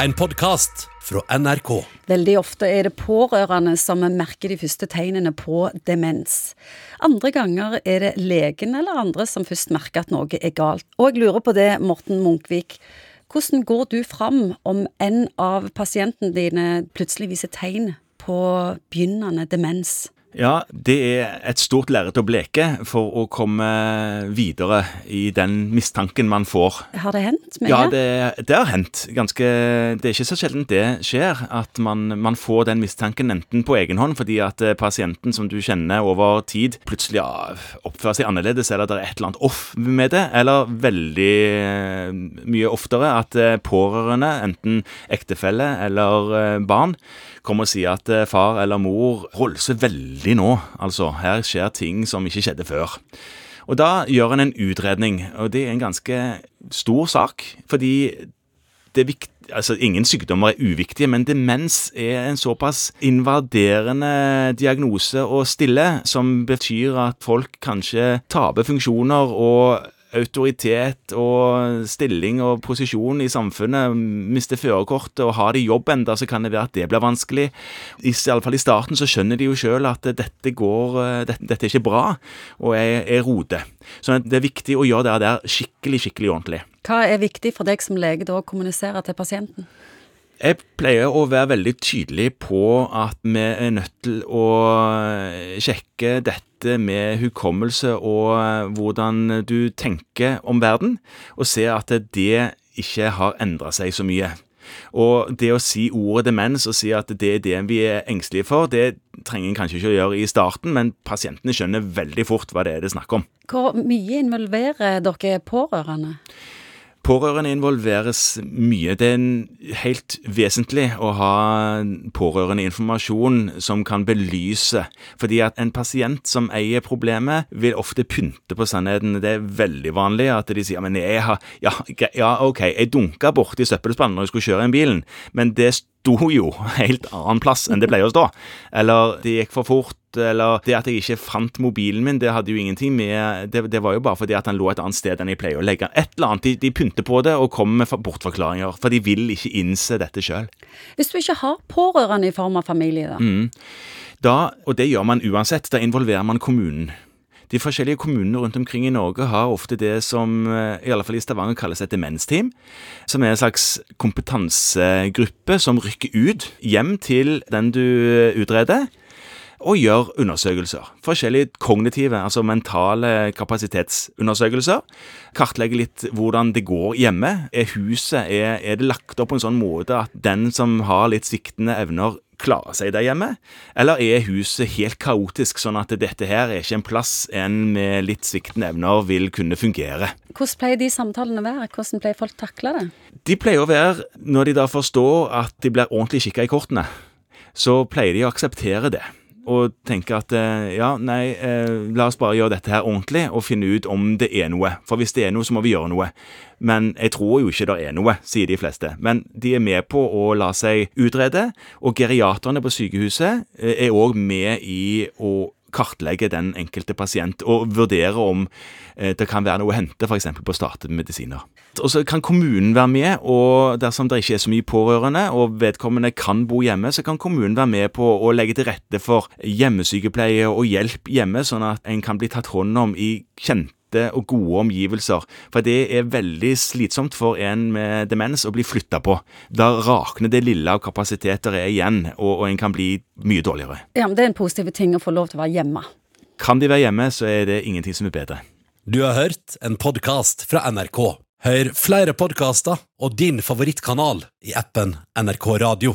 en podkast fra NRK. Veldig ofte er det pårørende som merker de første tegnene på demens. Andre ganger er det legen eller andre som først merker at noe er galt. Og jeg lurer på det, Morten Munkvik. Hvordan går du fram om en av pasientene dine plutselig viser tegn på begynnende demens? Ja, det er et stort lerret å bleke for å komme videre i den mistanken man får. Har det hendt med Ja, det, det har hendt. Ganske, det er ikke så sjelden det skjer, at man, man, får den mistanken enten på egen hånd fordi at eh, pasienten som du kjenner over tid, plutselig ja, oppfører seg annerledes, eller det er et eller annet off med det, eller veldig eh, mye oftere at eh, pårørende, enten ektefelle eller barn, kommer og sier at far eller mor veldig veldig nå. Altså, her skjer ting som ikke skjedde før. Og da gjør en en utredning, og det er en ganske stor sak. Fordi det er viktig Altså, ingen sykdommer er uviktige, men demens er en såpass invaderende diagnose å stille, som betyr at folk kanskje taper funksjoner og autoritet og stilling og posisjon i samfunnet, mister førerkortet og har de jobb enda, så kan det være at det blir vanskelig. I, alle fall i starten så skjønner de jo sjøl at dette går dette, dette, er ikke bra, og jeg, jeg roter. Så det er viktig å gjøre det der skikkelig, skikkelig ordentlig. Hva er viktig for deg som lege da å kommunisere til pasienten? Jeg pleier å være veldig tydelig på at vi er nødt til å sjekke dette med hukommelse og hvordan du tenker om verden, og se at det ikke har endra seg så mye. Og det å si ordet demens og si at det er det vi er engstelige for, det trenger en kanskje ikke å gjøre i starten, men pasientene skjønner veldig fort hva det er det er snakk om. Hvor mye involverer dere pårørende? Pårørende involveres mye. Det er helt vesentlig å ha pårørende informasjon som kan belyse. Fordi at en pasient som eier problemet, vil ofte pynte på sannheten. Det er veldig vanlig at de sier men jeg ja, ja ok, jeg dunka borti søppelspannen når jeg skulle kjøre inn bilen, men det sto jo helt annen plass enn det pleier å stå. Eller det gikk for fort, eller det at jeg ikke fant mobilen min, det hadde jo ingenting med Det, det var jo bare fordi at han lå et annet sted enn jeg pleier å legge den. Et eller annet. De, de pynter på det og kommer med bortforklaringer, for de vil ikke innse dette sjøl. Hvis du ikke har pårørende i form av familie, da? Mm. Da, og det gjør man uansett, da involverer man kommunen. De forskjellige kommunene rundt omkring i Norge har ofte det som eh, i alle fall i Stavanger kalles et demensteam. Som er en slags kompetansegruppe som rykker ut hjem til den du utreder og gjør undersøkelser. Forskjellige kognitive, altså mentale kapasitetsundersøkelser. Kartlegge litt hvordan det går hjemme. Er huset er, er det lagt opp på en sånn måte at den som har litt sviktende evner, klare seg der hjemme? Eller er huset helt kaotisk, sånn at dette her er ikke en plass en med litt sviktende evner vil kunne fungere? Hvordan pleier de samtalene å være? Hvordan pleier folk takle det? De pleier å være, når de da forstår at de blir ordentlig kikka i kortene, så pleier de å akseptere det og tenker at eh, ja, nei, eh, la oss bare gjøre dette her ordentlig og finne ut om det er noe. For hvis det er noe, så må vi gjøre noe. Men jeg tror jo ikke det er noe, sier de fleste. Men de er med på å la seg utrede, og geriaterne på sykehuset eh, er òg med i å kartlegge den enkelte pasient og vurdere om eh, det kan være noe å hente f.eks. på startede medisiner. Og Så kan kommunen være med, og dersom det ikke er så mye pårørende og vedkommende kan bo hjemme, så kan kommunen være med på å legge til rette for hjemmesykepleie og hjelp hjemme, sånn at en kan bli tatt hånd om i kjente rette og gode omgivelser. For det er veldig slitsomt for en med demens å bli flytta på. Da rakner det lille av kapasiteter er igjen, og, og en kan bli mye dårligere. Ja, men Det er en positiv ting å få lov til å være hjemme. Kan de være hjemme, så er det ingenting som er bedre. Du har hørt en podkast fra NRK. Hør flere podkaster og din favorittkanal i appen NRK Radio.